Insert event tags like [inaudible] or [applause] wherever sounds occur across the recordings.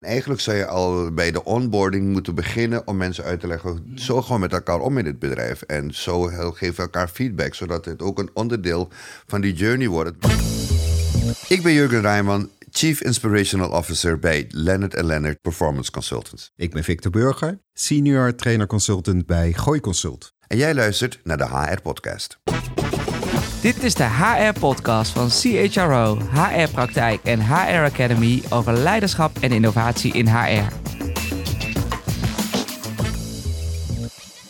Eigenlijk zou je al bij de onboarding moeten beginnen om mensen uit te leggen. Zo gewoon met elkaar om in het bedrijf. En zo geven elkaar feedback, zodat het ook een onderdeel van die journey wordt. Ik ben Jurgen Rijman, Chief Inspirational Officer bij Leonard Leonard Performance Consultants. Ik ben Victor Burger, Senior Trainer Consultant bij Gooi Consult. En jij luistert naar de HR Podcast. Dit is de HR-podcast van CHRO, HR-praktijk en HR Academy over leiderschap en innovatie in HR.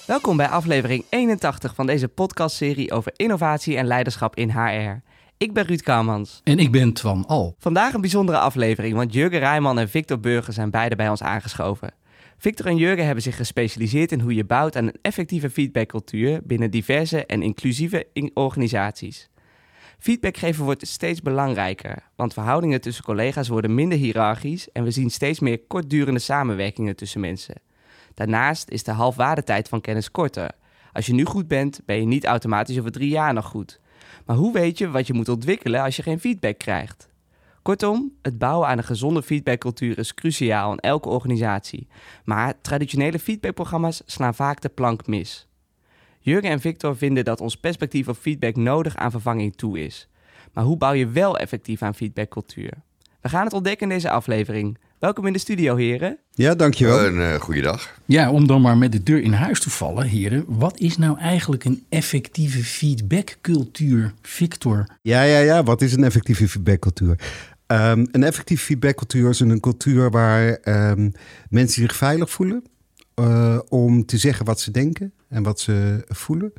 Welkom bij aflevering 81 van deze podcastserie over innovatie en leiderschap in HR. Ik ben Ruud Kamans. En ik ben Twan Al. Vandaag een bijzondere aflevering, want Jurgen Rijman en Victor Burger zijn beide bij ons aangeschoven. Victor en Jurgen hebben zich gespecialiseerd in hoe je bouwt aan een effectieve feedbackcultuur binnen diverse en inclusieve organisaties. Feedback geven wordt steeds belangrijker, want verhoudingen tussen collega's worden minder hiërarchisch en we zien steeds meer kortdurende samenwerkingen tussen mensen. Daarnaast is de halfwaardetijd van kennis korter. Als je nu goed bent, ben je niet automatisch over drie jaar nog goed. Maar hoe weet je wat je moet ontwikkelen als je geen feedback krijgt? Kortom, het bouwen aan een gezonde feedbackcultuur is cruciaal in elke organisatie. Maar traditionele feedbackprogramma's slaan vaak de plank mis. Jurgen en Victor vinden dat ons perspectief op feedback nodig aan vervanging toe is. Maar hoe bouw je wel effectief aan feedbackcultuur? We gaan het ontdekken in deze aflevering. Welkom in de studio, heren. Ja, dankjewel. Een uh, goeiedag. Ja, om dan maar met de deur in huis te vallen, heren. Wat is nou eigenlijk een effectieve feedbackcultuur, Victor? Ja, ja, ja. Wat is een effectieve feedbackcultuur? Um, een effectieve feedbackcultuur is een cultuur waar um, mensen zich veilig voelen uh, om te zeggen wat ze denken en wat ze voelen.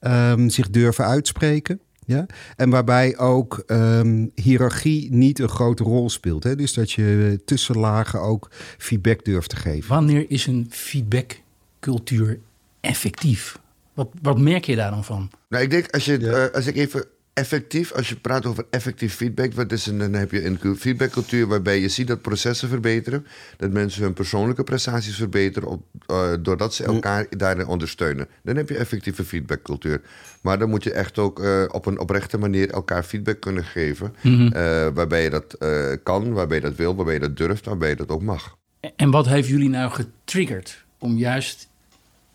Um, zich durven uitspreken. Ja? En waarbij ook um, hiërarchie niet een grote rol speelt. Hè? Dus dat je tussenlagen ook feedback durft te geven. Wanneer is een feedbackcultuur effectief? Wat, wat merk je daar dan van? Nou, ik denk als, je, ja. uh, als ik even effectief, als je praat over effectief feedback, wat is een, dan heb je een feedbackcultuur waarbij je ziet dat processen verbeteren, dat mensen hun persoonlijke prestaties verbeteren op, uh, doordat ze elkaar daarin ondersteunen. Dan heb je effectieve feedbackcultuur. Maar dan moet je echt ook uh, op een oprechte manier elkaar feedback kunnen geven, mm -hmm. uh, waarbij je dat kan, waarbij je dat wil, waarbij je dat durft, waarbij je dat ook mag. En wat heeft jullie nou getriggerd om juist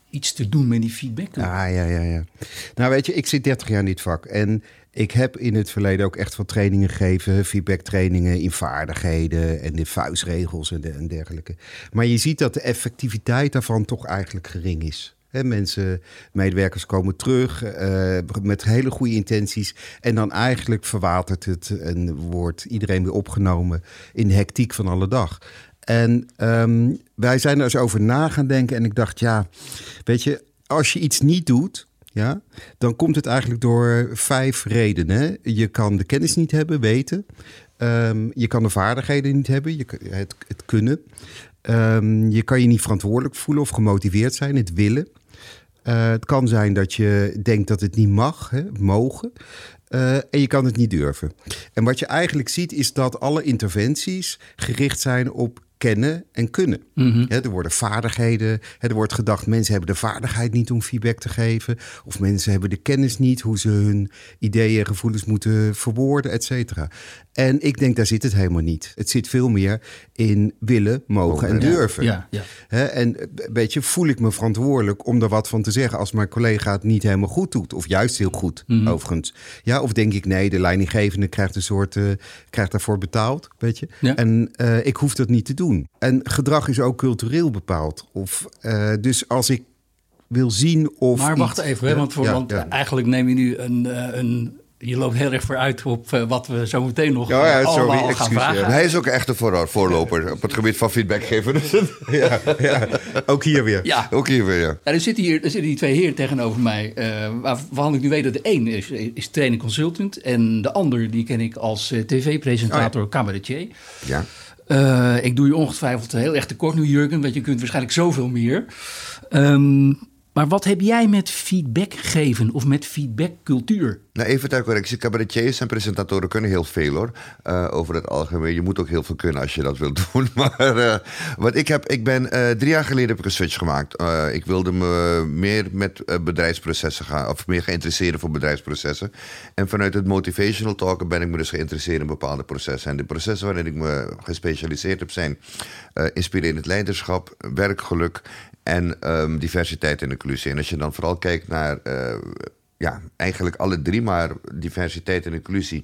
iets te doen met die feedback? Ah, ja, ja, ja. Nou, weet je, ik zit 30 jaar in dit vak en ik heb in het verleden ook echt veel trainingen gegeven, feedbacktrainingen in vaardigheden en in vuistregels en, de, dergelijke. Maar je ziet dat de effectiviteit daarvan toch eigenlijk gering is. Mensen, medewerkers komen terug uh, met hele goede intenties. En dan eigenlijk verwatert het en wordt iedereen weer opgenomen in de hectiek van alle dag. En um, wij zijn er eens over na gaan denken. En ik dacht, ja, weet je, als je iets niet doet, ja, dan komt het eigenlijk door vijf redenen. Je kan de kennis niet hebben, weten. Um, je kan de vaardigheden niet hebben, je, het, het kunnen. Um, je kan je niet verantwoordelijk voelen of gemotiveerd zijn, het willen. Uh, het kan zijn dat je denkt dat het niet mag, hè, mogen. Uh, en je kan het niet durven. En wat je eigenlijk ziet is dat alle interventies gericht zijn op kennen en kunnen. Mm -hmm. er worden vaardigheden. er wordt gedacht, mensen hebben de vaardigheid niet om feedback te geven. Of mensen hebben de kennis niet hoe ze hun ideeën en gevoelens moeten verwoorden, et cetera. En ik denk, daar zit het helemaal niet. Het zit veel meer in willen, mogen en durven. Ja, ja. He, en weet je, voel ik me verantwoordelijk om er wat van te zeggen als mijn collega het niet helemaal goed doet. Of juist heel goed, mm -hmm. overigens. Ja, of denk ik, nee, de leidinggevende krijgt een soort, uh, krijgt daarvoor betaald, weet je. Ja. En uh, ik hoef dat niet te doen. En gedrag is ook cultureel bepaald. Of, uh, dus als ik wil zien of. Maar wacht iets, even, hè, want, voor, ja, want ja. eigenlijk neem je nu een. Uh, een je loopt heel erg vooruit op uh, wat we zo meteen nog ja, ja, allemaal sorry, gaan vragen. Hij is ook echt een voor, voorloper op het gebied van feedback geven. [laughs] ja, ja, ook hier weer. Ja, ook hier weer, ja. er, zitten hier, er zitten die twee heren tegenover mij. Uh, waarvan ik nu weet dat de een is, is training consultant. En de ander, die ken ik als uh, tv-presentator, oh, ja. cabaretier. Ja. Uh, ik doe je ongetwijfeld heel erg tekort nu, Jurgen, want je kunt waarschijnlijk zoveel meer. Um, Maar wat heb jij met feedback geven of met feedbackcultuur? Nou, even ter correctie. Cabaretiers en presentatoren kunnen heel veel hoor. Uh, over het algemeen. Je moet ook heel veel kunnen als je dat wilt [laughs] doen. Maar uh, wat ik heb, ik ben uh, drie jaar geleden heb ik een switch gemaakt. ik wilde me meer met bedrijfsprocessen gaan, of meer geïnteresseerd voor bedrijfsprocessen. En vanuit het motivational talken ben ik me dus geïnteresseerd in bepaalde processen. En de processen waarin ik me gespecialiseerd heb zijn inspirerend leiderschap, werkgeluk en um, diversiteit en inclusie. En als je dan vooral kijkt naar ja, eigenlijk alle drie, maar diversiteit en inclusie,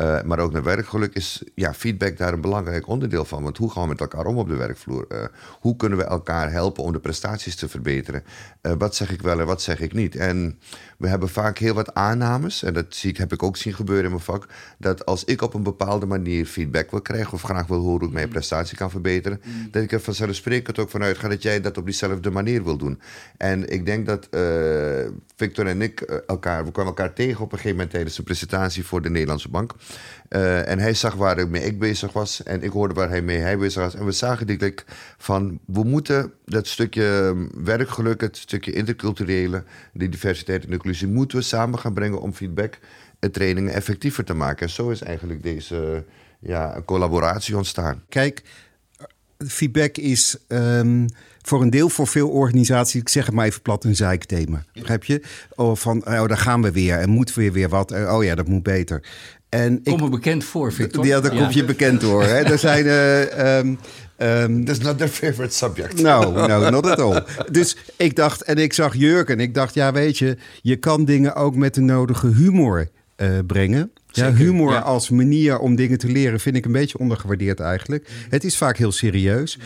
uh, maar ook naar werkgeluk, is ja, feedback daar een belangrijk onderdeel van. Want hoe gaan we met elkaar om op de werkvloer? Uh, hoe kunnen we elkaar helpen om de prestaties te verbeteren? Uh, wat zeg ik wel en wat zeg ik niet? En we hebben vaak heel wat aannames, en dat zie ik, heb ik ook zien gebeuren in mijn vak, dat als ik op een bepaalde manier feedback wil krijgen of graag wil horen hoe ik mijn prestatie kan verbeteren, mm. dat ik er vanzelfsprekend ook vanuit ga dat jij dat op diezelfde manier wil doen. En ik denk dat Victor en ik we kwamen elkaar tegen op een gegeven moment tijdens de presentatie voor de Nederlandse Bank. Uh, en hij zag waar ik mee ik bezig was en ik hoorde waar hij mee bezig was. En we zagen direct van, we moeten dat stukje werkgeluk, het stukje interculturele, diversiteit en inclusie, moeten we samen gaan brengen om feedback en trainingen effectiever te maken. En zo is eigenlijk deze ja, collaboratie ontstaan. Kijk, feedback is um, voor een deel voor veel organisaties, ik zeg het maar even plat, een zeikthema. Begrijp je? Of van, oh, daar gaan we weer en moeten we weer wat. Oh ja, dat moet beter. En Kom me bekend voor, Victor. Ja, dat komt je bekend hoor. Hè. Er zijn... Uh, um, Um, That's not their favorite subject. No, no, [laughs] not at all. Dus ik dacht, en ik zag Jurgen, ik dacht, ja, weet je, je kan dingen ook met de nodige humor uh, brengen. Ja, humor als manier om dingen te leren vind ik een beetje ondergewaardeerd eigenlijk. Het is vaak heel serieus.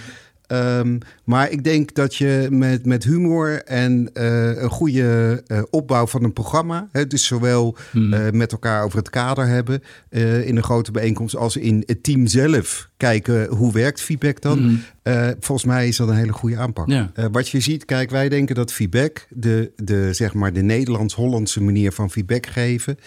Um, maar ik denk dat je met, met humor en uh, een goede uh, opbouw van een programma, hè, dus zowel hmm. uh, met elkaar over het kader hebben in een grote bijeenkomst als in het team zelf kijken hoe werkt feedback dan. Hmm. volgens mij is dat een hele goede aanpak. Ja. wat je ziet, kijk, wij denken dat feedback, de, de, zeg maar de Nederlands-Hollandse manier van feedback geven,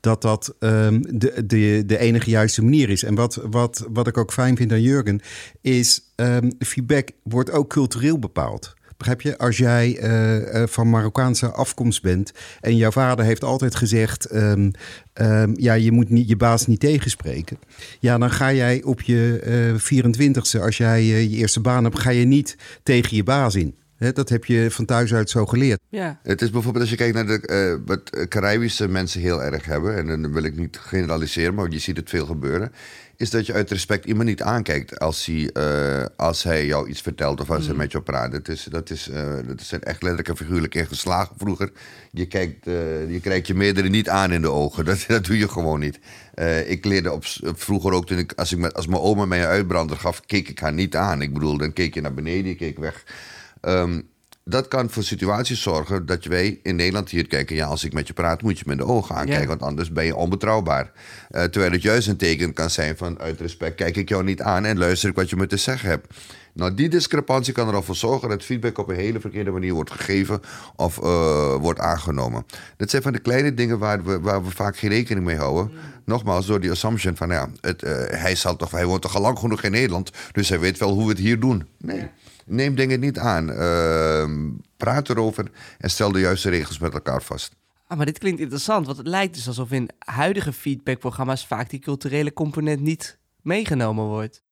dat dat um, de, de, de enige juiste manier is. En wat, wat, wat ik ook fijn vind aan Jurgen, is um, feedback wordt ook cultureel bepaald. Begrijp je? Als jij uh, van Marokkaanse afkomst bent en jouw vader heeft altijd gezegd: um, um, ja, je moet niet, je baas niet tegenspreken. Ja, dan ga jij op je uh, eh, 24ste, als jij je eerste baan hebt, ga je niet tegen je baas in. Dat heb je van thuis uit zo geleerd. Ja. Het is bijvoorbeeld als je kijkt naar de, uh, wat Caribische mensen heel erg hebben, en dan wil ik niet generaliseren, maar je ziet het veel gebeuren is dat je uit respect iemand niet aankijkt als hij, uh, als hij jou iets vertelt of als hij mm. met jou praat. Dat is, dat, is, uh, dat is echt letterlijk en figuurlijk ingeslagen vroeger. Je, kijkt, uh, je kijkt je meerdere niet aan in de ogen. [laughs] Dat, dat doe je gewoon niet. ik leerde op, vroeger ook, toen ik, als, ik met, als mijn oma mij een uitbrander gaf, keek ik haar niet aan. Ik bedoel, dan keek je naar beneden, je keek weg. Um, dat kan voor situaties zorgen dat wij in Nederland hier kijken. Ja, als ik met je praat, moet je me in de ogen aankijken, want anders ben je onbetrouwbaar. Uh, terwijl het juist een teken kan zijn van uit respect kijk ik jou niet aan en luister ik wat je me te zeggen hebt. Nou, die discrepantie kan er al voor zorgen dat feedback op een hele verkeerde manier wordt gegeven of uh, wordt aangenomen. Dat zijn van de kleine dingen waar we, waar we vaak geen rekening mee houden. Nogmaals, door die assumption van ja, het, uh, hij, zal toch, hij woont toch al lang genoeg in Nederland, dus hij weet wel hoe we het hier doen. Nee. Neem dingen niet aan. Uh, praat erover en stel de juiste regels met elkaar vast. Ah, maar dit klinkt interessant, want het lijkt dus alsof in huidige feedbackprogramma's vaak die culturele component niet meegenomen wordt.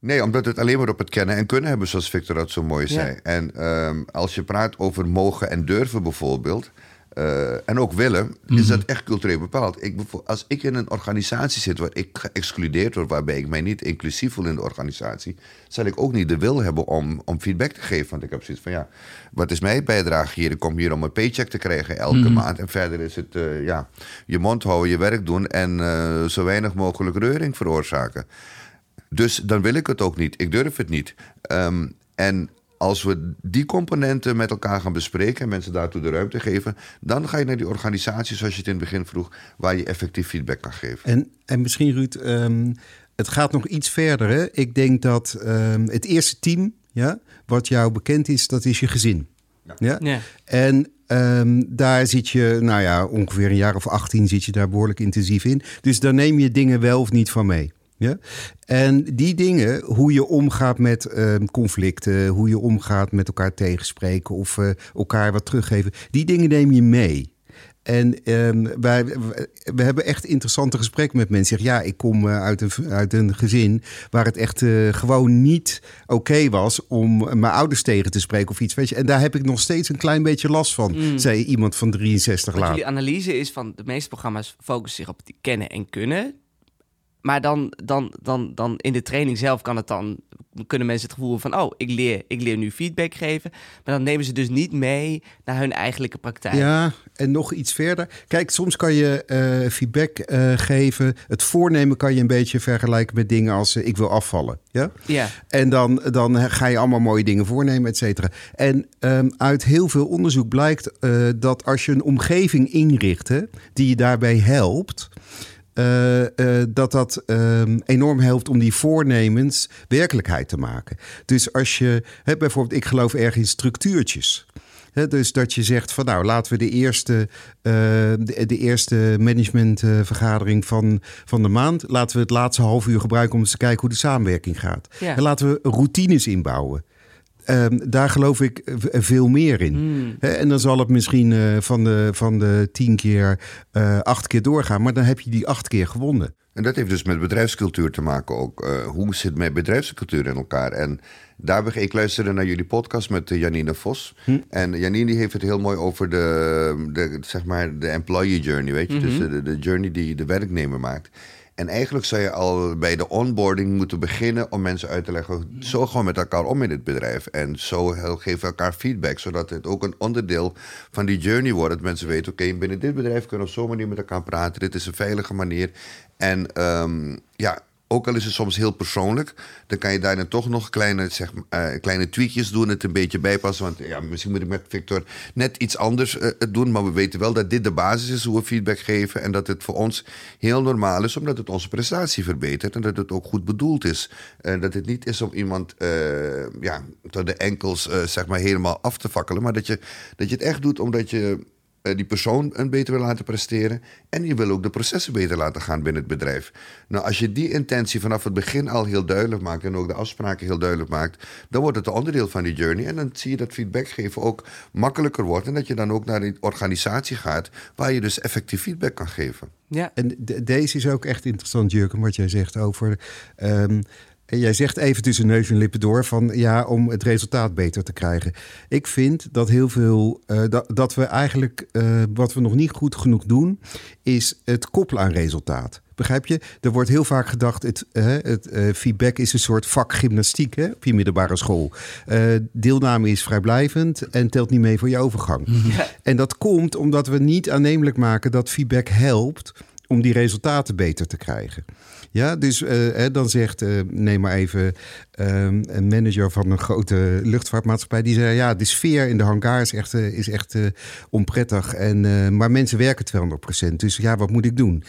Nee, omdat het alleen maar op het kennen en kunnen hebben, zoals Victor dat zo mooi zei. En um, als je praat over mogen en durven bijvoorbeeld, uh, en ook willen, is dat mhm. echt cultureel bepaald. Ik, als ik in een organisatie zit waar ik geëxcludeerd word, waarbij ik mij niet inclusief voel in de organisatie, zal ik ook niet de wil hebben om, om feedback te geven. Want ik heb zoiets van, ja, wat is mijn bijdrage hier? Ik kom hier om een paycheck te krijgen elke mhm. maand. En verder is het, uh, ja, je mond houden, je werk doen en uh, zo weinig mogelijk reuring veroorzaken. Dus dan wil ik het ook niet. Ik durf het niet. Um, en als we die componenten met elkaar gaan bespreken en mensen daartoe de ruimte geven, dan ga je naar die organisatie, zoals je het in het begin vroeg, waar je effectief feedback kan geven. En, en misschien, Ruud, um, het gaat nog iets verder. Hè? Ik denk dat um, het eerste team, ja, wat jou bekend is, dat is je gezin. Ja. ja? ja. En um, daar zit je, nou ja, ongeveer een jaar of 18 zit je daar behoorlijk intensief in. Dus daar neem je dingen wel of niet van mee. Ja? En die dingen, hoe je omgaat met ehm, conflicten, hoe je omgaat met elkaar tegenspreken of eh, elkaar wat teruggeven, die dingen neem je mee. En ehm, wij, we hebben echt interessante gesprekken met mensen. Zeg, ja, ik kom eh, uit, een, uit een gezin waar het echt eh, gewoon niet oké was om mijn ouders tegen te spreken of iets. Weet je. En daar heb ik nog steeds een klein beetje last van, Mm. zei iemand van 63 Want later. jullie analyse is van de meeste programma's focussen zich op het kennen en kunnen. Maar dan, dan, dan, dan in de training zelf kan het dan, kunnen mensen het gevoel van, oh, ik leer, ik leer nu feedback geven. Maar dan nemen ze dus niet mee naar hun eigenlijke praktijk. Ja, en nog iets verder. Kijk, soms kan je eh, feedback eh, geven. Het voornemen kan je een beetje vergelijken met dingen als eh, ik wil afvallen. Ja? Ja. En dan, dan ga je allemaal mooie dingen voornemen, et cetera. En ehm, uit heel veel onderzoek blijkt dat als je een omgeving inricht hè, die je daarbij helpt. Eh, eh, dat dat ehm, enorm helpt om die voornemens werkelijkheid te maken. Dus als je, hè, bijvoorbeeld, ik geloof erg in structuurtjes. Dus dat je zegt van nou laten we de eerste, eh, de, de eerste managementvergadering van, van de maand, laten we het laatste half uur gebruiken om eens te kijken hoe de samenwerking gaat. Ja. En laten we routines inbouwen. Ehm, daar geloof ik v- veel meer in. Hmm. Hè, en dan zal het misschien eh, van, de, van de tien keer eh, acht keer doorgaan, maar dan heb je die acht keer gewonnen. En dat heeft dus met bedrijfscultuur te maken ook. Eh, hoe zit mijn bedrijfscultuur in elkaar? En daar ben ik, luisterde naar jullie podcast met eh, Janine Vos. En Janine die heeft het heel mooi over de, de, zeg maar, de employee journey, weet je? Dus de, de journey die de werknemer maakt. En eigenlijk zou je al bij de onboarding moeten beginnen om mensen uit te leggen. Zo gewoon met elkaar om in het bedrijf. En zo geven we elkaar feedback. Zodat het ook een onderdeel van die journey wordt. Dat mensen weten, oké, binnen dit bedrijf kunnen we op zo'n manier met elkaar praten. Dit is een veilige manier. En ehm, ja, ook al is het soms heel persoonlijk, dan kan je daarna toch nog kleine, zeg, eh, kleine tweakjes doen, het een beetje bijpassen. Want ja, misschien moet ik met Victor net iets anders eh, het doen, maar we weten wel dat dit de basis is hoe we feedback geven en dat het voor ons heel normaal is, omdat het onze prestatie verbetert en dat het ook goed bedoeld is. En dat het niet is om iemand eh, ja, de enkels eh, zeg maar helemaal af te fakkelen, maar dat je, dat je het echt doet omdat je eh, die persoon een beter wil laten presteren. En je wil ook de processen beter laten gaan binnen het bedrijf. Nou, als je die intentie vanaf het begin al heel duidelijk maakt en ook de afspraken heel duidelijk maakt, dan wordt het een onderdeel van die journey. En dan zie je dat feedback geven ook makkelijker wordt. En dat je dan ook naar die organisatie gaat waar je dus effectief feedback kan geven. Ja. En de- deze is ook echt interessant, Jurgen, wat jij zegt over. ehm, en jij zegt even tussen neus en lippen door van ja, om het resultaat beter te krijgen. Ik vind dat heel veel, eh, dat, dat we eigenlijk, eh, wat we nog niet goed genoeg doen, is het koppelen aan resultaat. Begrijp je? Er wordt heel vaak gedacht, het, eh, het feedback is een soort vak gymnastiek hè, op je middelbare school. Deelname is vrijblijvend en telt niet mee voor je overgang. En dat komt omdat we niet aannemelijk maken dat feedback helpt om die resultaten beter te krijgen. Ja, dus eh, dan zegt, eh, neem maar even ehm, een manager van een grote luchtvaartmaatschappij. Die zei, ja, de sfeer in de hangar is echt, eh, is echt onprettig. En, maar mensen werken 200%. Dus ja, wat moet ik doen?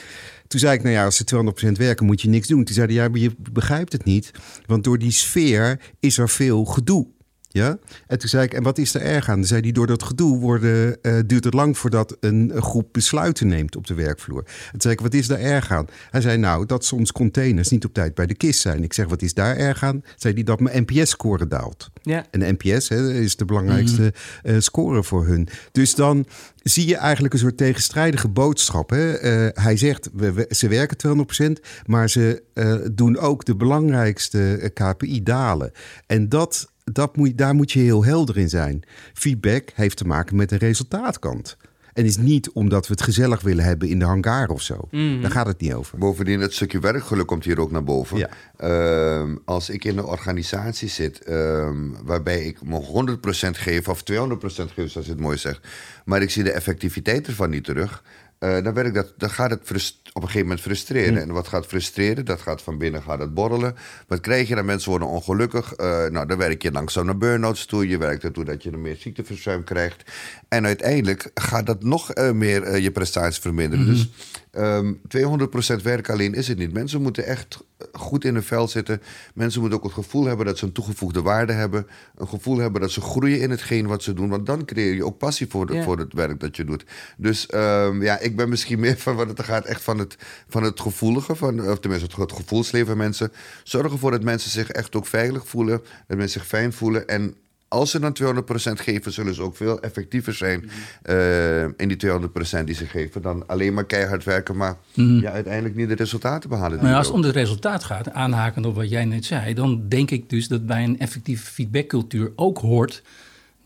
Toen zei ik, nou ja, als ze 200% werken, moet je niks doen. Toen zeiden ja, maar je begrijpt het niet. Want door die sfeer is er veel gedoe. Ja? En toen zei ik, en wat is er erg aan? Toen zei hij, door dat gedoe worden, eh, duurt het lang voordat een, groep besluiten neemt op de werkvloer. En toen zei ik, wat is daar erg aan? Hij zei, nou, dat soms containers niet op tijd bij de kist zijn. Ik zeg, wat is daar erg aan? Zei hij, dat mijn NPS-score daalt. Ja. En NPS hè, is de belangrijkste eh, score voor hun. Dus dan zie je eigenlijk een soort tegenstrijdige boodschap. Hè? Eh, hij zegt, we, we- ze werken 200%, maar ze doen ook de belangrijkste KPI dalen. En dat, dat moet, daar moet je heel helder in zijn. Feedback heeft te maken met een resultaatkant. En is niet omdat we het gezellig willen hebben in de hangar of zo. Daar gaat het niet over. Bovendien, het stukje werkgeluk komt hier ook naar boven. Ja. Ehm, als ik in een organisatie zit ehm, waarbij ik me 100% geef of 200% geef, zoals je het mooi zegt, maar ik zie de effectiviteit ervan niet terug, eh, dan, werkt dat, dan gaat het frust- op een gegeven moment frustreren. En wat gaat frustreren? Dat gaat van binnen gaat het borrelen. Wat krijg je dan? Mensen worden ongelukkig. Eh, nou, dan werk je langzaam naar burn-outs toe. Je werkt ertoe dat je er meer ziekteverzuim krijgt. En uiteindelijk gaat dat nog eh, meer je prestaties verminderen. Dus Ehm 200% werk alleen is het niet. Mensen moeten echt goed in hun vel zitten. Mensen moeten ook het gevoel hebben dat ze een toegevoegde waarde hebben. Een gevoel hebben dat ze groeien in hetgeen wat ze doen. Want dan creëer je ook passie voor, de, Ja. voor het werk dat je doet. Dus ehm, ja, ik ben misschien meer [laughs] van wat het gaat echt van het, van het gevoelige. Van, of tenminste het, het gevoelsleven van mensen. Zorgen ervoor dat mensen zich echt ook veilig voelen. Dat mensen zich fijn voelen. En als ze dan 200% geven, zullen ze ook veel effectiever zijn eh, in die 200% die ze geven. Dan alleen maar keihard werken, maar ja, uiteindelijk niet de resultaten behalen. Maar je als het om het resultaat gaat, aanhakend op wat jij net zei, dan denk ik dus dat bij een effectieve feedbackcultuur ook hoort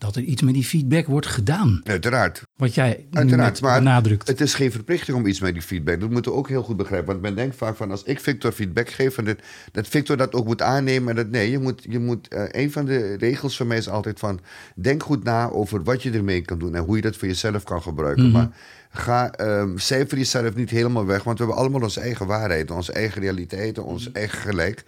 dat er iets met die feedback wordt gedaan. Uiteraard. Wat jij Uiteraard, maar benadrukt. het is geen verplichting om iets met die feedback. Dat moeten we ook heel goed begrijpen. Want men denkt vaak van als ik Victor feedback geef... en dat, dat Victor dat ook moet aannemen. En dat, nee, je moet, je moet, eh, een van de regels voor mij is altijd van... denk goed na over wat je ermee kan doen... en hoe je dat voor jezelf kan gebruiken. Maar ga, ehm cijfer jezelf niet helemaal weg... want we hebben allemaal onze eigen waarheid... onze eigen realiteiten, ons eigen gelijk.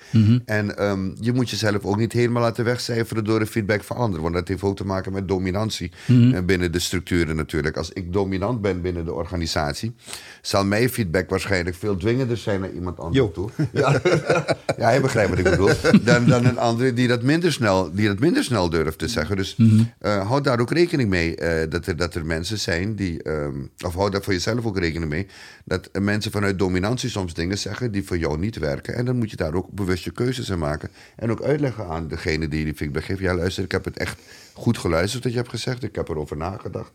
En ehm, je moet jezelf ook niet helemaal laten wegcijferen... door de feedback van anderen. Want dat heeft ook te maken met dominantie... eh, binnen de structuren natuurlijk. Als ik dominant ben binnen de organisatie... zal mijn feedback waarschijnlijk veel dwingender zijn naar iemand anders Jo. toe. Ja, [laughs] ja, je begrijpt wat ik bedoel. Dan, dan een andere die dat minder snel, die dat minder snel durft te zeggen. Dus eh, houd daar ook rekening mee eh, dat, er, dat er mensen zijn die... ehm, of hou daar voor jezelf ook rekening mee... dat mensen vanuit dominantie soms dingen zeggen die voor jou niet werken. En dan moet je daar ook bewust je keuzes in maken. En ook uitleggen aan degene die die feedback geeft. Ja, luister, ik heb het echt goed geluisterd wat je hebt gezegd. Ik heb erover nagedacht.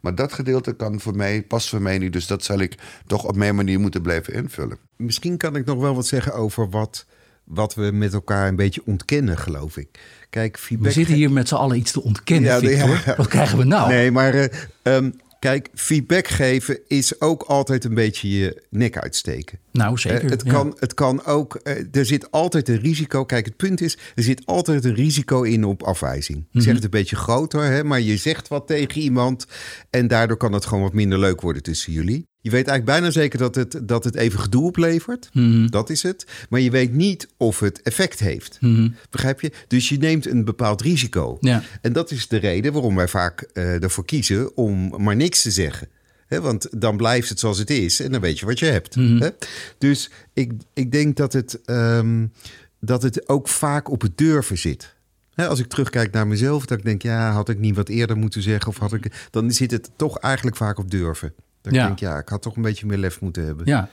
Maar dat gedeelte kan voor mij, past voor mij niet. Dus dat zal ik toch op mijn manier moeten blijven invullen. Misschien kan ik nog wel wat zeggen over wat, wat we met elkaar een beetje ontkennen, geloof ik. Kijk, feedback. We zitten hier met z'n allen iets te ontkennen, Ja, Victor. ja. Wat krijgen we nou? Nee, maar eh, ehm, kijk, feedback geven is ook altijd een beetje je nek uitsteken. Nou, zeker. Eh, het, ja. kan, het kan ook, eh, er zit altijd een risico. Kijk, het punt is, er zit altijd een risico in op afwijzing. Mhm. Je zegt het een beetje groter, hè, maar je zegt wat tegen iemand. En daardoor kan het gewoon wat minder leuk worden tussen jullie. Je weet eigenlijk bijna zeker dat het, dat het even gedoe oplevert. Mhm. Dat is het. Maar je weet niet of het effect heeft. Begrijp je? Dus je neemt een bepaald risico. Ja. En dat is de reden waarom wij vaak eh, ervoor kiezen om maar niks te zeggen. Hè, want dan blijft het zoals het is en dan weet je wat je hebt. Hè? Dus ik, ik denk dat het, ehm, dat het ook vaak op het durven zit. Als ik terugkijk naar mezelf, dat ik denk, ja, had ik niet wat eerder moeten zeggen? Of had ik, dan zit het toch eigenlijk vaak op durven. Dat Ja. ik denk, ja, ik had toch een beetje meer lef moeten hebben. Ja.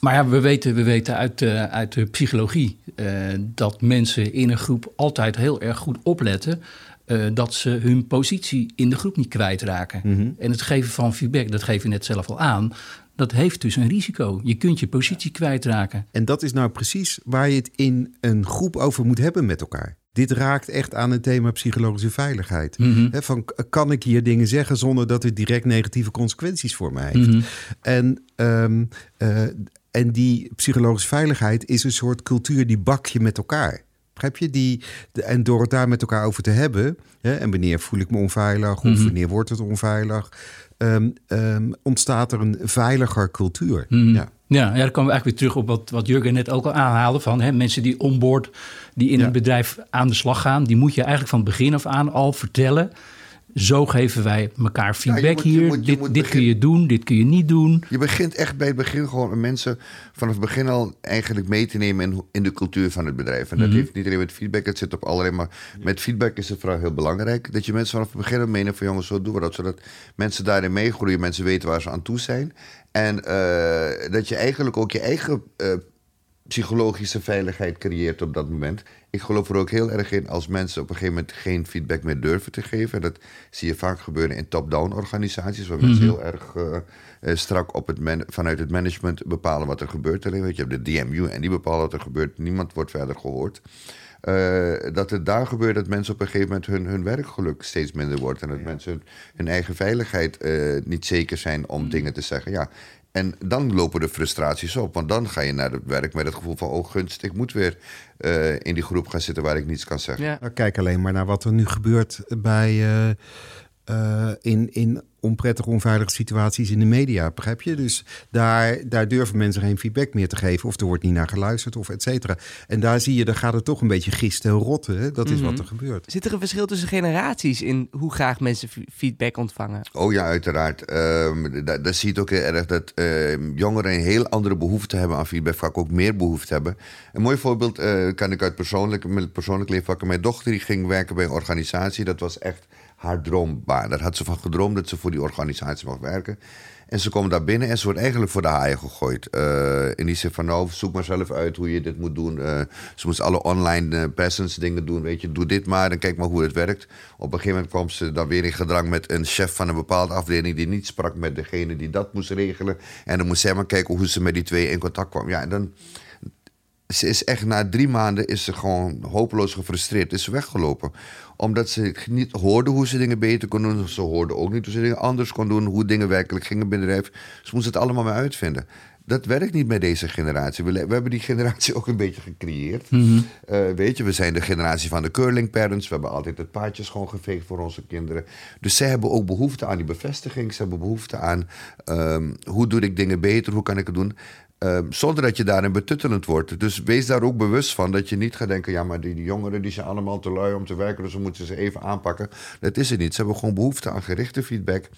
Maar ja, we weten, we weten uit, de, uit de psychologie eh, dat mensen in een groep altijd heel erg goed opletten eh, dat ze hun positie in de groep niet kwijtraken. En het geven van feedback, dat geef je net zelf al aan, dat heeft dus een risico. Je kunt je positie kwijtraken. En dat is nou precies waar je het in een groep over moet hebben met elkaar. Dit raakt echt aan het thema psychologische veiligheid. Hè, van, kan ik hier dingen zeggen zonder dat het direct negatieve consequenties voor mij heeft? En, ehm, eh, en die psychologische veiligheid is een soort cultuur die bak je met elkaar. Begrijp je? Die, de- en door het daar met elkaar over te hebben, hè, en wanneer voel ik me onveilig of wanneer wordt het onveilig, ehm, ehm, ontstaat er een veiliger cultuur. Ja. Ja, ja, dan komen we eigenlijk weer terug op wat, wat Jurgen net ook al aanhaalde. Van, hè, mensen die onboard, die in Ja. een bedrijf aan de slag gaan... die moet je eigenlijk van het begin af aan al vertellen... zo geven wij elkaar feedback je hier. moet- je dit moet dit begin- kun je doen, dit kun je niet doen. Je begint echt bij het begin gewoon mensen vanaf het begin al eigenlijk mee te nemen in, in de cultuur van het bedrijf. En dat heeft niet alleen met feedback, het zit op allerlei, maar met feedback is het vooral heel belangrijk. Dat je mensen vanaf het begin al meeneemt van jongens, zo doen we dat. Zodat mensen daarin meegroeien, mensen weten waar ze aan toe zijn. En eh, dat je eigenlijk ook je eigen eh, psychologische veiligheid creëert op dat moment. Ik geloof er ook heel erg in als mensen op een gegeven moment geen feedback meer durven te geven. En dat zie je vaak gebeuren in top-down organisaties, waar mensen heel erg eh, eh, strak op het vanuit het management bepalen wat er gebeurt. Alleen, weet je, je hebt de DMU en die bepalen wat er gebeurt. Niemand wordt verder gehoord. Eh, dat het daar gebeurt dat mensen op een gegeven moment hun, hun werkgeluk steeds minder wordt. En dat mensen hun, hun eigen veiligheid niet zeker zijn om dingen te zeggen. Ja. En dan lopen de frustraties op. Want dan ga je naar het werk met het gevoel van... oh gunst, ik moet weer eh, in die groep gaan zitten waar ik niets kan zeggen. Ja. Nou, kijk alleen maar naar wat er nu gebeurt bij, eh, eh, in, in onprettige, onveilige situaties in de media, begrijp je? Dus daar, daar durven mensen geen feedback meer te geven... of er wordt niet naar geluisterd of et cetera. En daar zie je, dan gaat het toch een beetje gisten en rotten. Hè? Dat is wat Mhm. er gebeurt. Zit er een verschil tussen generaties in hoe graag mensen feedback ontvangen? Oh ja, uiteraard. Ehm daar, daar zie je het ook heel erg dat ehm, jongeren een heel andere behoefte hebben aan feedback, vaak ook meer behoefte hebben. Een mooi voorbeeld eh, kan ik uit persoonlijk, mijn persoonlijk leven pakken. Mijn dochter die ging werken bij een organisatie, dat was echt haar droombaan. Daar had ze van gedroomd dat ze voor die organisatie mag werken. En ze komt daar binnen en ze wordt eigenlijk voor de haaien gegooid. Eh in die zin van, nou, zoek maar zelf uit hoe je dit moet doen. Eh, ze moest alle online eh, presence dingen doen. Weet je, doe dit maar en kijk maar hoe het werkt. Op een gegeven moment kwam ze dan weer in gedrang met een chef van een bepaalde afdeling... die niet sprak met degene die dat moest regelen. En dan moest zij maar kijken hoe ze met die twee in contact kwam. Ja, en dan... Ze is echt na drie maanden is ze gewoon hopeloos gefrustreerd. Is ze weggelopen. Omdat ze niet hoorde hoe ze dingen beter kon doen. Ze hoorde ook niet hoe ze dingen anders kon doen. Hoe dingen werkelijk gingen binnen bedrijf. Ze moest het allemaal maar uitvinden. Dat werkt niet bij deze generatie. We, hebben die [laughs] generatie ook een beetje gecreëerd. Eh, weet je, we zijn de generatie van de curling parents. We hebben altijd het paadje schoongeveegd voor onze kinderen. Dus zij hebben ook behoefte aan die bevestiging. Ze hebben behoefte aan ehm, hoe doe ik dingen beter, hoe kan ik het doen. Ehm, zonder dat je daarin betuttelend wordt. Dus wees daar ook bewust van dat je niet gaat denken... ja, maar die, die jongeren die zijn allemaal te lui om te werken... dus we moeten ze even aanpakken. Dat is het niet. Ze hebben gewoon behoefte aan gerichte feedback...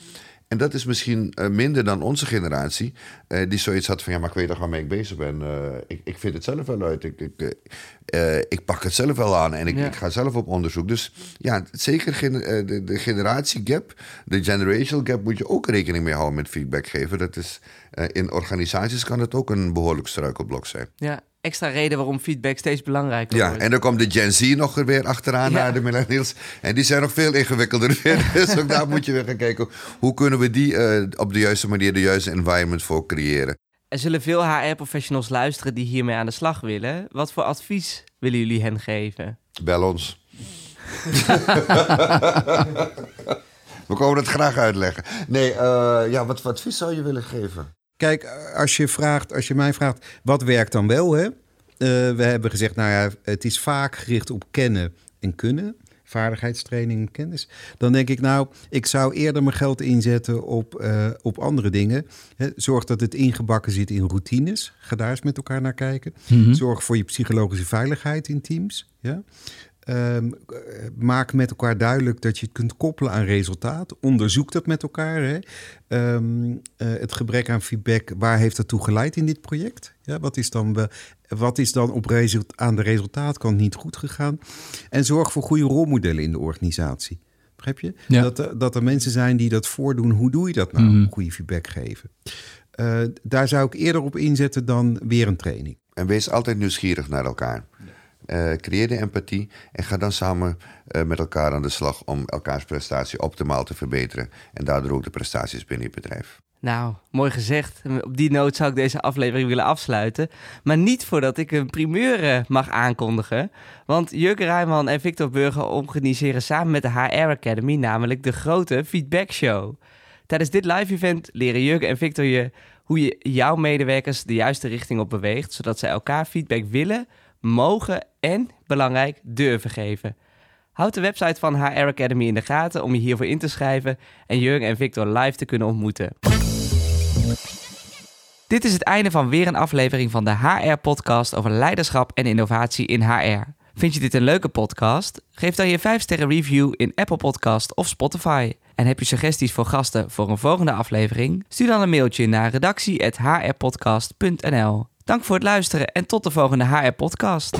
En dat is misschien eh, minder dan onze generatie, eh, die zoiets had van ja, maar ik weet toch waarmee ik bezig ben. Eh, ik, ik vind het zelf wel uit. Ik, ik, ik pak het zelf wel aan en ik, Ja. ik ga zelf op onderzoek. Dus ja, zeker de, de generatiegap, de generational gap, moet je ook rekening mee houden met feedback geven. Dat is, in organisaties kan het ook een behoorlijk struikelblok zijn. Ja, extra reden waarom feedback steeds belangrijker Ja, wordt. en dan komt de Gen Z nog weer achteraan Ja. naar de millennials. En die zijn nog veel ingewikkelder. weer. [laughs] dus ook daar moet je weer gaan kijken. Hoe kunnen we die eh, op de juiste manier, de juiste environment voor creëren? Er zullen veel HR-professionals luisteren die hiermee aan de slag willen. Wat voor advies willen jullie hen geven? Bel ons. [laughs] [laughs] we komen het graag uitleggen. Nee, eh, ja, wat voor advies zou je willen geven? Kijk, als je, vraagt, als je mij vraagt, wat werkt dan wel? Hè? Eh, we hebben gezegd, nou ja, het is vaak gericht op kennen en kunnen. Vaardigheidstraining en kennis. Dan denk ik, nou, ik zou eerder mijn geld inzetten op, eh, op andere dingen. Zorg dat het ingebakken zit in routines. Ga daar eens met elkaar naar kijken. Zorg voor je psychologische veiligheid in teams. Ja? Ehm, eh, maak met elkaar duidelijk dat je het kunt koppelen aan resultaat. Onderzoek dat met elkaar. Hè. Ehm, eh, het gebrek aan feedback, waar heeft dat toe geleid in dit project? Ja, wat is dan, wat is dan op result, aan de resultaatkant niet goed gegaan? En zorg voor goede rolmodellen in de organisatie. Begrijp je? Ja. Dat, er- dat er mensen zijn die dat voordoen. Hoe doe je dat nou? Mhm. Goede feedback geven. Eh, daar zou ik eerder op inzetten dan weer een training. En wees altijd nieuwsgierig naar elkaar. Eh, creëer de empathie en ga dan samen eh, met elkaar aan de slag om elkaars prestatie optimaal te verbeteren. En daardoor ook de prestaties binnen je bedrijf. Nou, mooi gezegd. Op die noot zou ik deze aflevering willen afsluiten. Maar niet voordat ik een primeur eh, mag aankondigen. Want Jurgen Rijman en Victor Burger organiseren samen met de HR Academy namelijk de grote Feedback Show. Tijdens dit live event leren Jurgen en Victor je hoe je jouw medewerkers de juiste richting op beweegt, zodat zij elkaar feedback willen, mogen en, belangrijk, durven geven. Houd de website van HR Academy in de gaten om je hiervoor in te schrijven en Jurgen en Victor live te kunnen ontmoeten. Dit is het einde van weer een aflevering van de HR-podcast over leiderschap en innovatie in HR. Vind je dit een leuke podcast? Geef dan je 5-sterren review in Apple Podcast of Spotify. En heb je suggesties voor gasten voor een volgende aflevering? Stuur dan een mailtje naar redactie.hrpodcast.nl Dank voor het luisteren en tot de volgende HR-podcast.